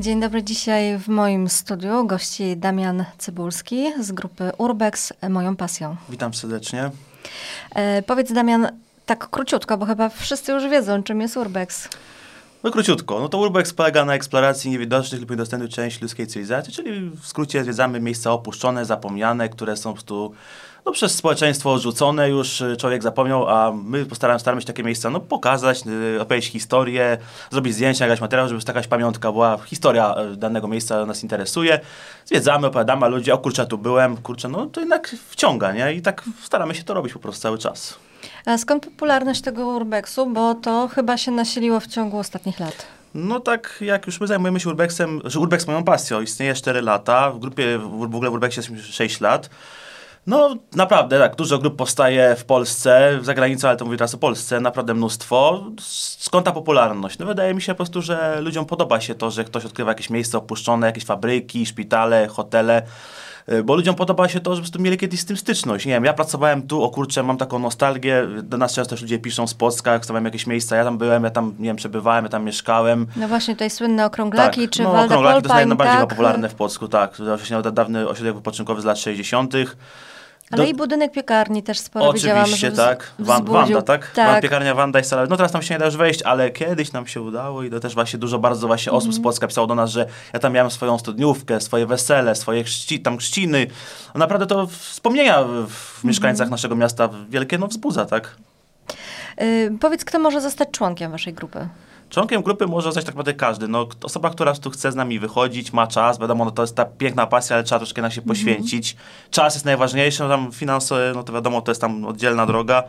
Dzień dobry. Dzisiaj w moim studiu gości Damian Cybulski z grupy Urbex Moją Pasją. Witam serdecznie. E, powiedz Damian, tak króciutko, bo chyba wszyscy już wiedzą, czym jest Urbex. No króciutko, no to Urbex polega na eksploracji niewidocznych lub niedostępnych części ludzkiej cywilizacji, czyli w skrócie zwiedzamy miejsca opuszczone, zapomniane, które są po prostu no, przez społeczeństwo odrzucone, już y, człowiek zapomniał, a my postaramy, staramy się takie miejsca no, pokazać, y, opowiedzieć historię, zrobić zdjęcia, jakiś materiał, żeby jakaś pamiątka była, historia y, danego miejsca nas interesuje. Zwiedzamy, opowiadamy, a ludzie, o kurczę, tu byłem, kurczę, no to jednak wciąga, nie? I tak staramy się to robić po prostu cały czas. A skąd popularność tego urbexu? Bo to chyba się nasiliło w ciągu ostatnich lat. No tak, jak już my zajmujemy się urbexem, że urbex moją pasją, istnieje 4 lata, w grupie, w ogóle w urbexie jest 6 lat. No naprawdę, tak, dużo grup powstaje w Polsce, za granicą, ale to mówię teraz o Polsce, naprawdę mnóstwo. Skąd ta popularność? No wydaje mi się po prostu, że ludziom podoba się to, że ktoś odkrywa jakieś miejsce opuszczone, jakieś fabryki, szpitale, hotele, y, bo ludziom podoba się to, że po prostu mieli kiedyś z tym styczność. Nie wiem, ja pracowałem tu, o kurczę, mam taką nostalgię, do nas często też ludzie piszą z Polska, jak stawiam jakieś miejsca, ja tam byłem, ja tam, nie wiem, przebywałem, ja tam mieszkałem. No właśnie, tutaj słynne okrąglaki, tak, czy no, Walda okrąglaki to jest Polpań, najbardziej tak? popularne w Polsku, tak. To właśnie dawny ośrodek wypoczynkowy z lat 60. Ale Do- i budynek piekarni też sporo widziałam, Oczywiście, że wz- tak. Wan. Wanda, tak? Tak. Piekarnia Wanda i sala. No teraz tam się nie da już wejść, ale kiedyś nam się udało i to też właśnie dużo bardzo właśnie osób Mhm. z Polska pisało do nas, że ja tam miałem swoją studniówkę, swoje wesele, swoje chrzci, tam chrzciny. No naprawdę to wspomnienia w, w Mhm. mieszkańcach naszego miasta wielkie no wzbudza, tak? Y, powiedz, kto może zostać członkiem waszej grupy? Członkiem grupy może zostać tak naprawdę każdy. No, osoba, która tu chce z nami wychodzić, ma czas, wiadomo, no, to jest ta piękna pasja, ale trzeba troszkę na się poświęcić. Czas jest najważniejszy, no, tam finanse, no to wiadomo, to jest tam oddzielna droga,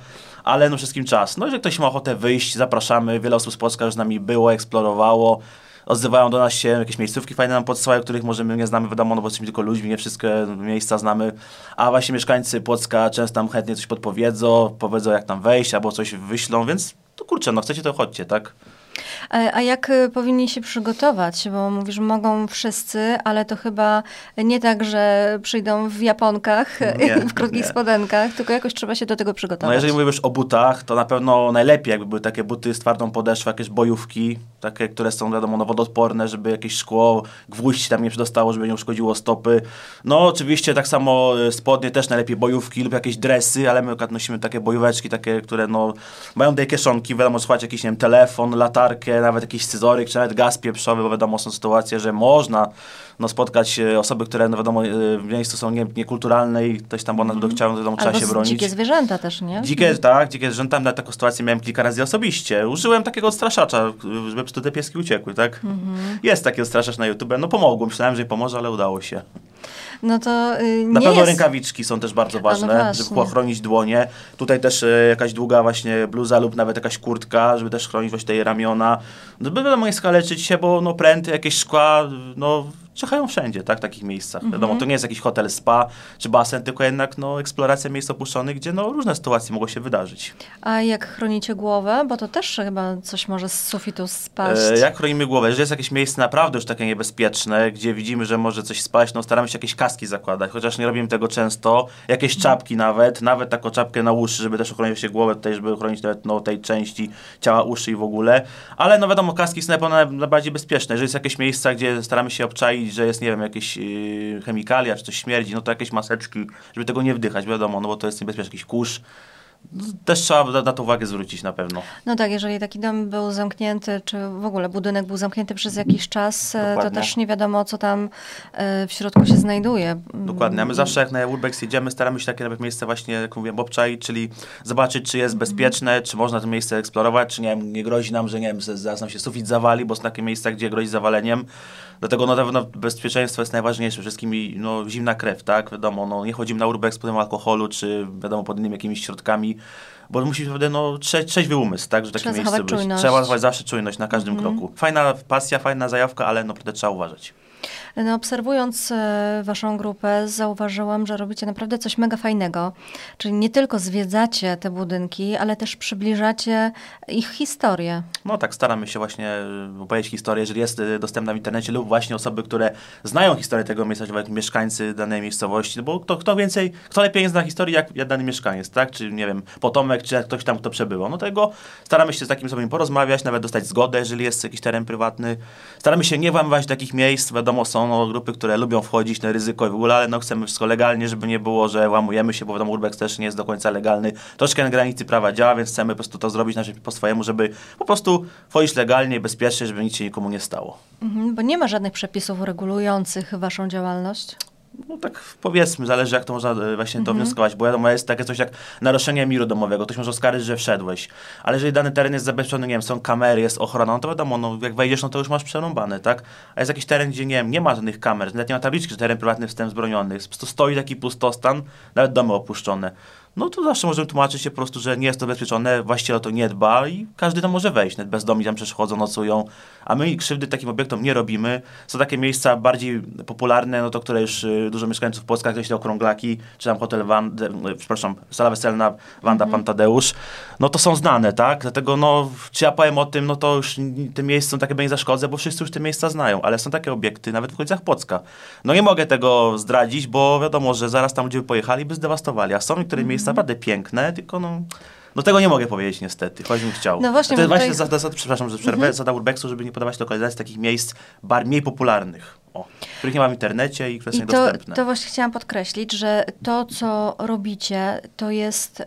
ale no wszystkim czas. No jeżeli ktoś ma ochotę wyjść, zapraszamy. Wiele osób z Polska już z nami było, eksplorowało. Odzywają do nas się jakieś miejscówki fajne nam podsyłają, których może my nie znamy, wiadomo, no bo jesteśmy tylko ludźmi, nie wszystkie miejsca znamy, a właśnie mieszkańcy Płocka często nam chętnie coś podpowiedzą, powiedzą jak tam wejść, albo coś wyślą, więc to kurczę, no chcecie to chodźcie, tak? A, a jak y, powinni się przygotować? Bo mówisz, mogą wszyscy, ale to chyba nie tak, że przyjdą w japonkach Nie, w krótkich nie. spodenkach, tylko jakoś trzeba się do tego przygotować. No jeżeli mówisz o butach, to na pewno najlepiej jakby były takie buty z twardą podeszwą, jakieś bojówki, takie, które są wiadomo no, wodoodporne, żeby jakieś szkło, gwóźdź tam nie przedostało, żeby nie uszkodziło stopy. No oczywiście tak samo e, spodnie też najlepiej bojówki lub jakieś dresy, ale my akurat nosimy takie bojóweczki, takie, które no mają tej kieszonki, wiadomo, schować jakiś, nie wiem, telefon, latarkę, nawet jakiś scyzoryk, czy nawet gaz pieprzowy, bo wiadomo, są sytuacje, że można no, spotkać e, osoby, które no wiadomo, e, w miejscu są nie, niekulturalne i ktoś tam, bo one będą chciały, wiadomo, trzeba Albo się bronić. dzikie zwierzęta też, nie? Dzikie, tak, dzikie zwierzęta, na taką sytuację miałem kilka razy osobiście. Użyłem takiego odstraszacza, żeby te pieski uciekły, tak? Mhm. Jest taki odstraszacz na YouTube, no pomogło, myślałem, że pomoże, ale udało się. No to y, Na nie pewno jest... rękawiczki są też bardzo no ważne, właśnie. żeby ochronić dłonie. Tutaj też e, jakaś długa właśnie bluza lub nawet jakaś kurtka, żeby też chronić właśnie tej ramiona. No by wiadomo, nie skaleczyć się, bo no pręty, jakieś szkła, no czyhają wszędzie, tak, w takich miejscach. Mhm. Wiadomo, to nie jest jakiś hotel spa czy basen, tylko jednak no eksploracja miejsc opuszczonych, gdzie no różne sytuacje mogą się wydarzyć. A jak chronicie głowę? Bo to też chyba coś może z sufitu spaść. E, jak chronimy głowę? Jeżeli jest jakieś miejsce naprawdę już takie niebezpieczne, gdzie widzimy, że może coś spaść, no staramy się jakieś kaski zakładać, chociaż nie robimy tego często. Jakieś czapki nawet, nawet taką czapkę na uszy, żeby też ochronić się głowę tutaj, żeby ochronić nawet no, tej części ciała, uszy i w ogóle. Ale no wiadomo, kaski są najbardziej bezpieczne. Jeżeli jest jakieś miejsca, gdzie staramy się obczaić, że jest, nie wiem, jakieś yy, chemikalia, czy coś śmierdzi, no to jakieś maseczki, żeby tego nie wdychać, wiadomo, no bo to jest niebezpieczne, jakiś kurz. Też trzeba na, to uwagę zwrócić na pewno. No tak, jeżeli taki dom był zamknięty, czy w ogóle budynek był zamknięty przez jakiś czas, e, to Dokładnie. też nie wiadomo, co tam e, w środku się znajduje. Dokładnie, a my zawsze jak na Urbex jedziemy, staramy się takie nawet miejsce właśnie, jak mówiłem, obczaić, czyli zobaczyć, czy jest bezpieczne, czy można to miejsce eksplorować, czy nie, wiem, nie grozi nam, że nie wiem, zaraz nam się sufit zawali, bo są takie miejsca, gdzie grozi zawaleniem. Dlatego na pewno bezpieczeństwo jest najważniejsze, wszystkim i, no, zimna krew, tak, wiadomo, no, nie chodzimy na Urbex pod alkoholu, czy wiadomo, pod innymi jakimiś środkami, bo musi naprawdę no, trze trzeźwy umysł, tak, że takie Trzeba miejsce być. czujność. Trzeba zachować zawsze czujność na każdym kroku. Fajna pasja, fajna zajawka, ale no, naprawdę trzeba uważać. No, obserwując e, waszą grupę, zauważyłam, że robicie naprawdę coś mega fajnego. Czyli nie tylko zwiedzacie te budynki, ale też przybliżacie ich historię. No tak, staramy się właśnie e, opowiedzieć historię, jeżeli jest e, dostępna w internecie lub właśnie osoby, które znają historię tego miejsca, jak mieszkańcy danej miejscowości, bo kto, kto więcej, kto lepiej zna historię, jak, jak dany mieszkaniec, tak? Czy nie wiem, potomek, czy ktoś tam, kto przebywał. No tego staramy się z takim osobami porozmawiać, nawet dostać zgodę, jeżeli jest jakiś teren prywatny. Staramy się nie włamywać takich miejsc, wiadomo, są no, grupy, które lubią wchodzić na ryzyko i w ogóle, ale no chcemy wszystko legalnie, żeby nie było, że łamujemy się, bo wiadomo, urbex też nie jest do końca legalny. Troszkę na granicy prawa działa, więc chcemy po prostu to zrobić znaczy, po swojemu, żeby po prostu wchodzić legalnie, bezpiecznie, żeby nic się nikomu nie stało. Mhm, bo nie ma żadnych przepisów regulujących waszą działalność? No tak powiedzmy, zależy jak to można e, właśnie to mhm. wnioskować, bo wiadomo, jest takie coś jak naruszenie miru domowego, ktoś może oskarżyć, że wszedłeś, ale jeżeli dany teren jest zabezpieczony, nie wiem, są kamery, jest ochrona, no to wiadomo, no jak wejdziesz, no to już masz przerąbane, tak? A jest jakiś teren, gdzie nie wiem, nie ma żadnych kamer, nawet nie ma tabliczki, że teren prywatny wstęp zbroniony, po prostu stoi taki pustostan, nawet domy opuszczone no to zawsze możemy tłumaczyć się po prostu, że nie jest to bezpieczone, właściciel o to nie dba i każdy tam może wejść, nawet bezdomni tam przeszkodzą, nocują, a my krzywdy takim obiektom nie robimy. Są takie miejsca bardziej popularne, no to które już y, dużo mieszkańców jak się okrąglaki, czy tam hotel Van, y, przepraszam, sala weselna Wanda. Pan Tadeusz, no to są znane, tak? Dlatego no, czy ja powiem o tym, no to już te miejsca są takie, nie zaszkodzę, bo wszyscy już te miejsca znają, ale są takie obiekty, nawet w okolicach Płocka. No nie mogę tego zdradzić, bo wiadomo, że zaraz tam ludzie by pojechali, by zdewastowali, a są niektóre mm -hmm. Miejsca naprawdę piękne, tylko no... No tego nie mogę powiedzieć niestety, choć bym chciał. No właśnie, to jest właśnie tutaj... za, za, przepraszam, że przerwę, mhm. zada Urbexu, żeby nie podawać lokalizacji takich miejsc bar mniej popularnych, o, których nie ma w internecie i które są I to, dostępne. To właśnie chciałam podkreślić, że to, co robicie, to jest, y,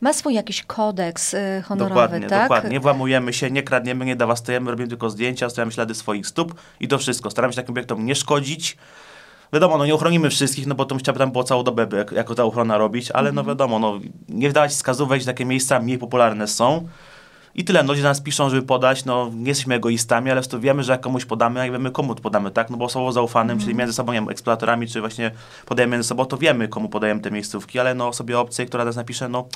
ma swój jakiś kodeks y, honorowy, dokładnie, tak? Dokładnie, nie włamujemy się, nie kradniemy, nie dewastujemy, robimy tylko zdjęcia, stawiamy ślady swoich stóp i to wszystko. Staramy się takim obiektom nie szkodzić, Wiadomo, no nie ochronimy wszystkich, no bo to tam było całą dobę jak, jako ta ochrona robić, ale no mhm. wiadomo, no nie wdawać wskazówek, że takie miejsca mniej popularne są. I tyle, no, ludzie nas piszą, żeby podać, no nie jesteśmy egoistami, ale to wiemy, że jak komuś podamy, jak wiemy komu podamy, tak, no bo osobą zaufanym, mm. czyli mhm. między sobą, nie wiem, eksploratorami, czy właśnie podajemy między sobą, to wiemy, komu podajemy te miejscówki, ale no osobie obcej, która nas napisze, no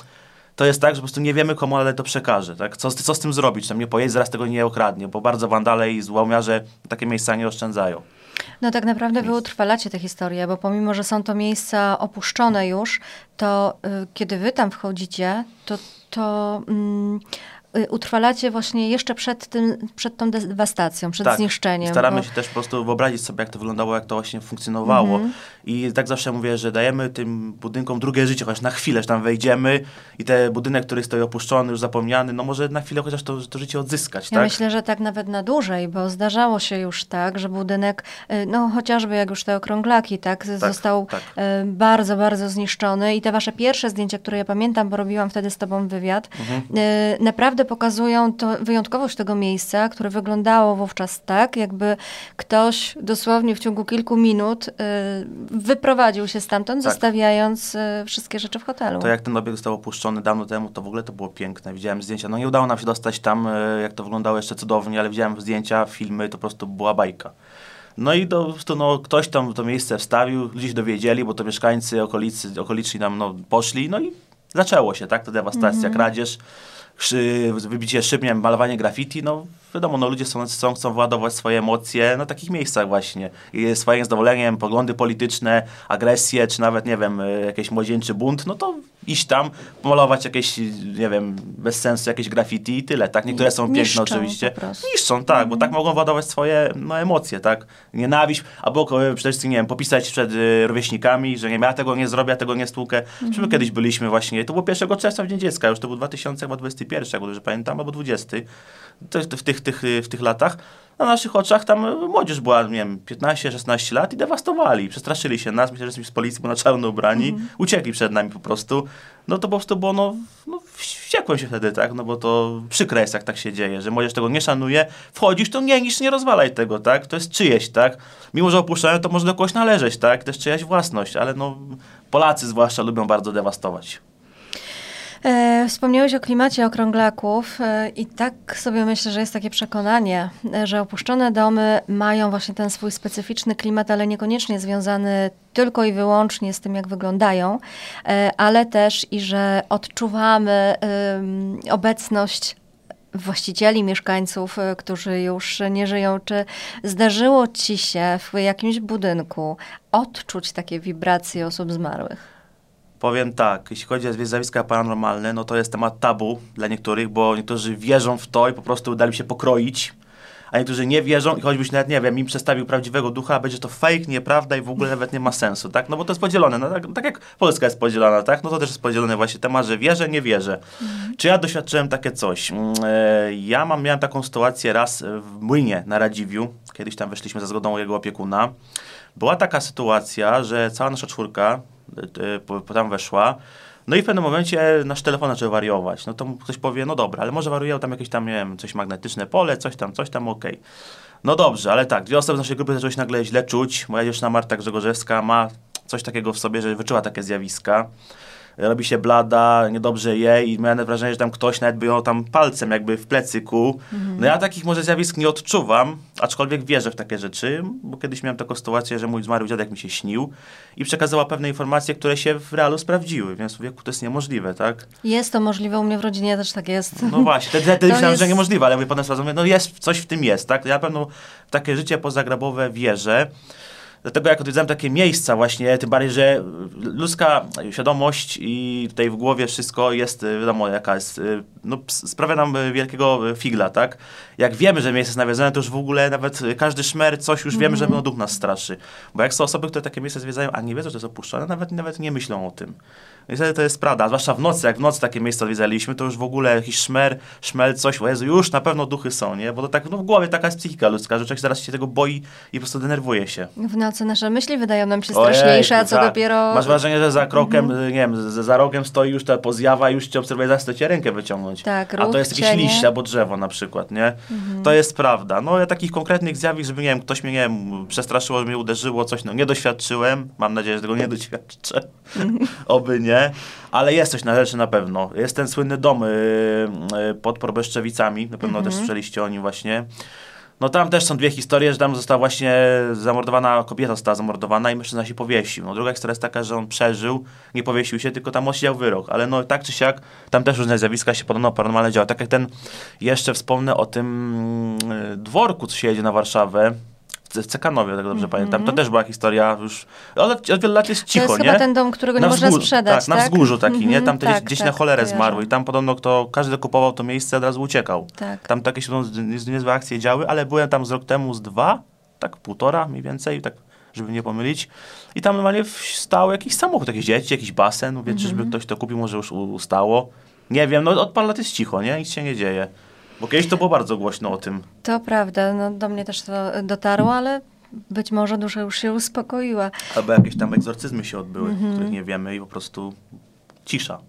to jest tak, że po prostu nie wiemy komu, ale to przekaże, tak, co, co z tym zrobić, tam nie pojedzie, zaraz tego nie okradnie, bo bardzo wandale i złomiarze takie miejsca nie oszczędzają. No tak naprawdę wy utrwalacie tę historię, bo pomimo, że są to miejsca opuszczone już, to y, kiedy wy tam wchodzicie, to, to y, utrwalacie właśnie jeszcze przed, tym, przed tą dewastacją, przed tak. zniszczeniem. Staramy bo... się też po prostu wyobrazić sobie, jak to wyglądało, jak to właśnie funkcjonowało. Mm -hmm. I tak zawsze mówię, że dajemy tym budynkom drugie życie, chociaż na chwilę, że tam wejdziemy i ten budynek, który stoi opuszczony, już zapomniany, no może na chwilę chociaż to, to życie odzyskać. Ja tak? myślę, że tak nawet na dłużej, bo zdarzało się już tak, że budynek, y, no chociażby jak już te okrąglaki, tak, tak został tak. Y, bardzo, bardzo zniszczony i te wasze pierwsze zdjęcia, które ja pamiętam, bo robiłam wtedy z tobą wywiad, mm -hmm. naprawdę naprawdę pokazują to, wyjątkowość tego miejsca, które wyglądało wówczas tak, jakby ktoś dosłownie w ciągu kilku minut y, wyprowadził się stamtąd, tak. zostawiając y, wszystkie rzeczy w hotelu. To jak ten obiekt został opuszczony dawno temu, to w ogóle to było piękne. Widziałem zdjęcia. No nie udało nam się dostać tam, y, jak to wyglądało jeszcze cudownie, ale widziałem zdjęcia, filmy, to po prostu była bajka. No i to, to no, ktoś tam to miejsce wstawił, ludzie się dowiedzieli, bo to mieszkańcy okolicy, okoliczni tam no, poszli, no i zaczęło się, tak, ta dewastacja, mm -hmm. kradzież wybicie szyb, nie wiem, malowanie graffiti, no wiadomo, no ludzie są, chcą, chcą władować swoje emocje na takich miejscach właśnie. I swoim zadowoleniem, poglądy polityczne, agresję, czy nawet, nie wiem, e, jakiś młodzieńczy bunt, no to iść tam, pomalować jakieś, nie wiem, bez sensu jakieś graffiti i tyle, tak? Niektóre są piękne oczywiście. Niszczą, tak, mhm. bo tak mogą władować swoje no, emocje, tak? Nienawiść, albo przede wszystkim, nie wiem, popisać przed y, rówieśnikami, że nie wiem, ja tego nie zrobię, ja tego nie stłukę. Mhm. My kiedyś byliśmy właśnie, to było 1 czerwca w Dzień Dziecka, już to był 2021, jak dobrze pamiętam, albo 20. To, w, tych, tych, w tych latach na naszych oczach tam młodzież była, nie wiem, 15-16 lat i dewastowali, przestraszyli się nas, myślę, że jesteśmy z policji, bo na czarno ubrani, mm. uciekli przed nami po prostu. No to po prostu było, no, no wściekłem się wtedy, tak, no bo to przykre jest, jak tak się dzieje, że młodzież tego nie szanuje, wchodzisz, to nie, niż nie rozwalaj tego, tak, to jest czyjeś, tak, mimo, że opuszczają, to może do kogoś należeć, tak, to jest czyjaś własność, ale no, Polacy zwłaszcza lubią bardzo dewastować. E, wspomniałeś o klimacie okrąglaków e, i tak sobie myślę, że jest takie przekonanie, e, że opuszczone domy mają właśnie ten swój specyficzny klimat, ale niekoniecznie związany tylko i wyłącznie z tym, jak wyglądają, ale też i że odczuwamy obecność właścicieli, mieszkańców, e, którzy już nie żyją. Czy zdarzyło ci się w jakimś budynku odczuć takie wibracje osób zmarłych? Powiem tak, jeśli chodzi o zjawiska paranormalne, no to jest temat tabu dla niektórych, bo niektórzy wierzą w to i po prostu dali się pokroić, a niektórzy nie wierzą i choćbyś nawet, nie wiem, im przedstawił prawdziwego ducha, będzie to fake, nieprawda i w ogóle nawet nie ma sensu, tak? No bo to jest podzielone, no, tak, tak jak Polska jest podzielona, tak? No to też jest podzielony właśnie temat, że wierzę, nie wierzę. Mhm. Czy ja doświadczyłem takie coś? Mm, e, ja mam, miałem taką sytuację raz w Młynie na Radziwiu, kiedyś tam weszliśmy za zgodą jego opiekuna. Była taka sytuacja, że cała nasza czwórka tam weszła, no i w pewnym momencie nasz telefon zaczął wariować. No to ktoś powie, no dobra, ale może wariuje tam jakieś tam, nie wiem, coś magnetyczne pole, coś tam, coś tam, okej. Okay. No dobrze, ale tak, dwie osoby z naszej grupy zaczęły się nagle źle czuć. Moja dziewczyna Marta Grzegorzewska ma coś takiego w sobie, że wyczuła takie zjawiska robi się blada, niedobrze je i miałem wrażenie, że tam ktoś nawet by ją tam palcem jakby w plecy kuł. Mhm. No ja takich może zjawisk nie odczuwam, aczkolwiek wierzę w takie rzeczy, bo kiedyś miałem taką sytuację, że mój zmarły dziadek mi się śnił i przekazała pewne informacje, które się w realu sprawdziły, więc wieku to jest niemożliwe, tak? Jest to możliwe, u mnie w rodzinie też tak jest. No właśnie, wtedy, wtedy myślałem, jest... że niemożliwe, ale mówię, potem sprawdzam, no jest, coś w tym jest, tak? Ja na pewno w takie życie pozagrabowe wierzę. Dlatego jak odwiedzałem takie miejsca właśnie, tym bardziej, że ludzka świadomość i tutaj w głowie wszystko jest, wiadomo jaka jest, no sprawia nam wielkiego figla, tak? Jak wiemy, że miejsce jest nawiedzone, to już w ogóle nawet każdy szmer, coś już wiemy, że mm -hmm. duch nas straszy. Bo jak są osoby, które takie miejsce zwiedzają, a nie wiedzą, że to jest opuszczone, nawet, nawet nie myślą o tym. Niestety to jest prawda, zwłaszcza w nocy, jak w nocy takie miejsce odwiedzaliśmy, to już w ogóle jakiś szmer, szmel, coś, o Jezu, już na pewno duchy są, nie? Bo to tak no, w głowie taka jest psychika ludzka, że człowiek zaraz się tego boi i po prostu denerwuje się. W nocy nasze myśli wydają nam się straszniejsze, a co dopiero... Masz wrażenie, że za krokiem, mhm. nie wiem, za, za rogiem stoi już ta pozjawa, już cię obserwuje, zaraz to cię rękę wyciągnąć. Tak, ruch, A to jest jakiś cienie. liść albo drzewo na przykład, nie? Mhm. To jest prawda. No ja takich konkretnych zjawisk, żeby, nie wiem, ktoś mnie, nie wiem, przestraszyło, że mnie uderzyło, coś, no nie doświadczyłem. Mam nadzieję, że tego nie doświadczę. Mhm. Oby nie. Ale jest coś na rzeczy na pewno. Jest ten słynny dom y, y, pod Probeszczewicami, na pewno też słyszeliście o nim właśnie. No tam też są dwie historie, że tam została właśnie zamordowana, kobieta została zamordowana i mężczyzna się powiesił. No druga historia jest taka, że on przeżył, nie powiesił się, tylko tam osiedział wyrok. Ale no tak czy siak, tam też różne zjawiska się podobno paranormalne działy. Tak jak ten, jeszcze wspomnę o tym mm, dworku, co się jedzie na Warszawę, w Cekanowie, tak dobrze mm -hmm. pamiętam. To też była historia już, ale od wielu lat jest cicho, to jest nie? chyba ten dom, którego na nie można sprzedać, tak? na tak? wzgórzu taki, mm -hmm. nie? Tam tak, gdzieś tak, na cholerę zmarły i tam podobno kto, każdy kupował to miejsce, od razu uciekał. Tak. Tam takie się niezłe akcje działy, ale byłem tam z rok temu z dwa, tak półtora mniej więcej, tak żeby nie pomylić. I tam normalnie stał jakiś samochód, jakieś dzieci, jakiś basen, mówię, mm -hmm. czyżby ktoś to kupił, może już ustało. Nie wiem, no od paru lat jest cicho, nie? Nic się nie dzieje. Bo kiedyś to było bardzo głośno o tym. To prawda, no do mnie też to dotarło, ale być może dusza już się uspokoiła. Albo jakieś tam egzorcyzmy się odbyły, -hmm. których nie wiemy i po prostu cisza.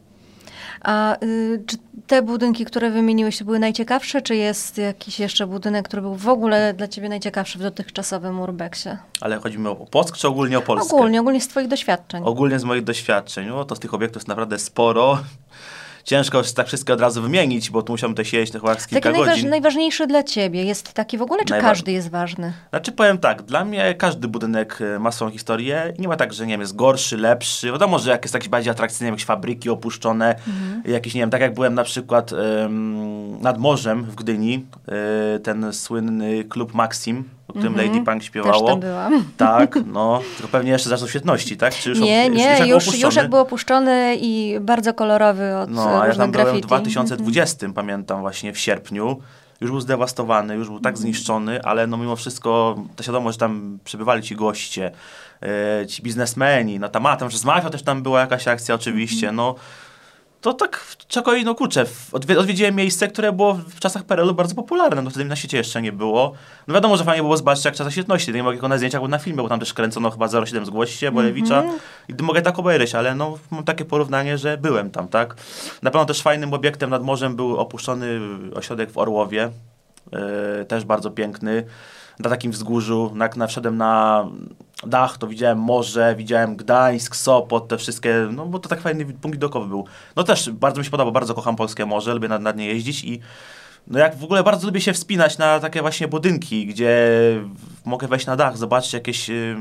A y, czy te budynki, które wymieniłeś, to były najciekawsze, czy jest jakiś jeszcze budynek, który był w ogóle dla ciebie najciekawszy w dotychczasowym urbexie? Ale chodzi mi o Płock, czy ogólnie o Polskę? Ogólnie, ogólnie z twoich doświadczeń. Ogólnie z moich doświadczeń. No to z tych obiektów jest naprawdę sporo ciężko tak wszystko od razu wymienić, bo tu musiałbym tutaj siedzieć chyba z kilka taki godzin. najważniejszy dla ciebie jest taki w ogóle, czy Najwa... każdy jest ważny? Znaczy powiem tak, dla mnie każdy budynek e, ma swoją historię nie ma tak, że nie wiem, jest gorszy, lepszy. Wiadomo, że jak jest jakieś bardziej atrakcyjne, jakieś fabryki opuszczone, mhm. jakieś, nie wiem, tak jak byłem na przykład um, nad morzem w Gdyni, y, ten słynny klub Maxim, o którym mm -hmm. Lady Punk śpiewało. Też tam byłam. Tak, no, tylko pewnie jeszcze za świetności, tak? Czy już nie, nie, już, już, już, jak był opuszczony i bardzo kolorowy od No, a ja tam graffiti. byłem w 2020, mm -hmm. pamiętam właśnie w sierpniu. Już był zdewastowany, już był tak mhm. zniszczony, ale no mimo wszystko ta świadomość, że tam przybywali ci goście, e, ci biznesmeni, no tam, a tam, że z mafią też tam była jakaś akcja oczywiście, -hmm. no to tak czego no kurczę, odwiedziłem miejsce, które było w czasach PRL-u bardzo popularne, no wtedy na świecie jeszcze nie było. No wiadomo, że fajnie było zobaczyć jak czasach świetności, nie mogę tylko na zdjęciach, bo na filmie, bo tam też kręcono chyba 07 Zgłoście, Bolewicza mm -hmm. i mogę tak obejrzeć, ale no mam takie porównanie, że byłem tam, tak. Na pewno też fajnym obiektem nad morzem był opuszczony ośrodek w Orłowie, yy, też bardzo piękny na takim wzgórzu, jak na, wszedłem na dach, to widziałem morze, widziałem Gdańsk, Sopot, te wszystkie, no bo to tak fajny punkt widokowy był. No też bardzo mi się podoba, bardzo kocham polskie morze, lubię nad, nad nie jeździć i no jak w ogóle bardzo lubię się wspinać na takie właśnie budynki, gdzie mogę wejść na dach, zobaczyć jakieś y,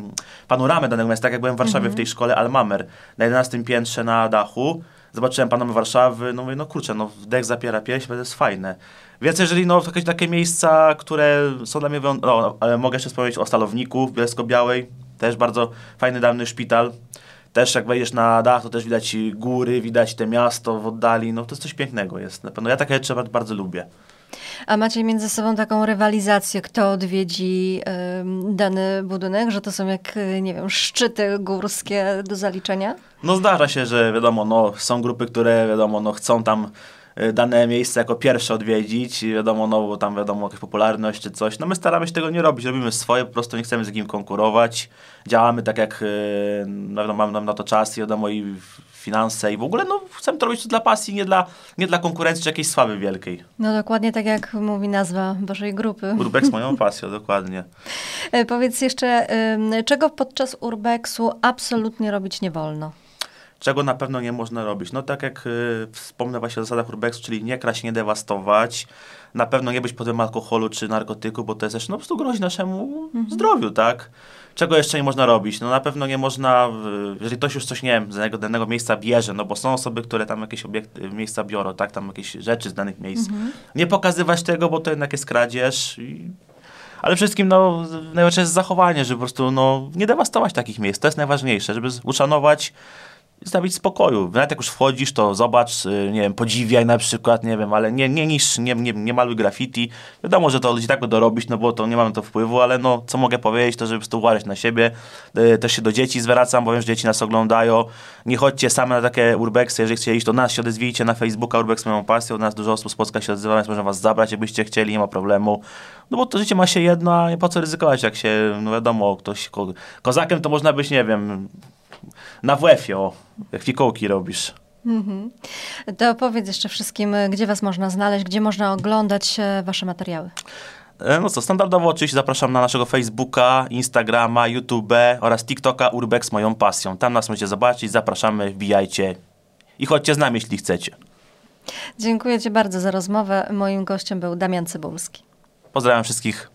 panoramę danego miasta, tak jak byłem w Warszawie mm -hmm. w tej szkole Almamer, na 11 piętrze na dachu, zobaczyłem Panomy Warszawy, no mówię, no kurczę, no dech zapiera pieśń, to jest fajne. Więc jeżeli no, jakieś takie miejsca, które są dla mnie, no, mogę jeszcze wspomnieć o Stalowniku w Bielsko-Białej, też bardzo fajny, dawny szpital. Też jak wejdziesz na dach, to też widać góry, widać te miasto w oddali, no to jest coś pięknego jest. Na pewno ja takie rzeczy bardzo lubię. A macie między sobą taką rywalizację, kto odwiedzi y, dany budynek, że to są jak, nie wiem, szczyty górskie do zaliczenia? No zdarza się, że wiadomo, no, są grupy, które wiadomo, no, chcą tam dane miejsce jako pierwsze odwiedzić, wiadomo, no bo tam wiadomo jakaś popularność czy coś. No my staramy się tego nie robić, robimy swoje, po prostu nie chcemy z kim konkurować. Działamy tak jak, y, no, wiadomo, mamy na to czas i wiadomo i finanse i w ogóle no, chcemy to robić dla pasji, nie dla, nie dla konkurencji czy jakiejś sławy wielkiej. No dokładnie tak jak mówi nazwa waszej grupy. Urbex moją pasją, dokładnie. E, powiedz jeszcze, czego podczas Urbexu absolutnie robić nie wolno? Czego na pewno nie można robić. No tak jak y, wspomnę właśnie o zasadach urbexu, czyli nie kraść, nie dewastować, na pewno nie być pod alkoholu czy narkotyku, bo to jest też no, po prostu grozi naszemu mhm. zdrowiu, tak? Czego jeszcze nie można robić? No na pewno nie można, jeżeli ktoś już coś, nie wiem, z danego, danego miejsca bierze, no bo są osoby, które tam jakieś obiekty, miejsca biorą, tak, tam jakieś rzeczy z danych miejsc. Mhm. Nie pokazywać tego, bo to jednak jest kradzież i ale wszystkim no, najważniejsze jest zachowanie, żeby po prostu no, nie dewastować takich miejsc. To jest najważniejsze, żeby uszanować zostawić spokoju. Nawet jak już wchodzisz, to zobacz, y, nie wiem, podziwiaj na przykład, nie wiem, ale nie, nie niż, nie, nie, nie maluj graffiti. Wiadomo, że to ludzi tak będą robić, no bo to nie mamy to wpływu, ale no, co mogę powiedzieć, to żeby to uważać na siebie. Y, też się do dzieci zwracam, bo wiem, że dzieci nas oglądają. Nie chodźcie same na takie urbexy, jeżeli chcecie iść do nas, się odezwijcie na Facebooka, urbex moją pasją, u nas dużo osób z Polska się odzywa, więc można was zabrać, jakbyście chcieli, nie ma problemu. No bo to życie ma się jedno, a po co ryzykować, jak się, no wiadomo, ktoś, ko kozakiem to można być, nie wiem, na WF-ie, o, jak fikołki robisz. Mhm. To powiedz jeszcze wszystkim, gdzie was można znaleźć, gdzie można oglądać e, wasze materiały. E, no co, standardowo oczywiście zapraszam na naszego Facebooka, Instagrama, YouTube oraz TikToka Urbex moją pasją. Tam nas możecie zobaczyć, zapraszamy, wbijajcie i chodźcie z nami, jeśli chcecie. Dziękuję Ci bardzo za rozmowę. Moim gościem był Damian Cybulski. Pozdrawiam wszystkich.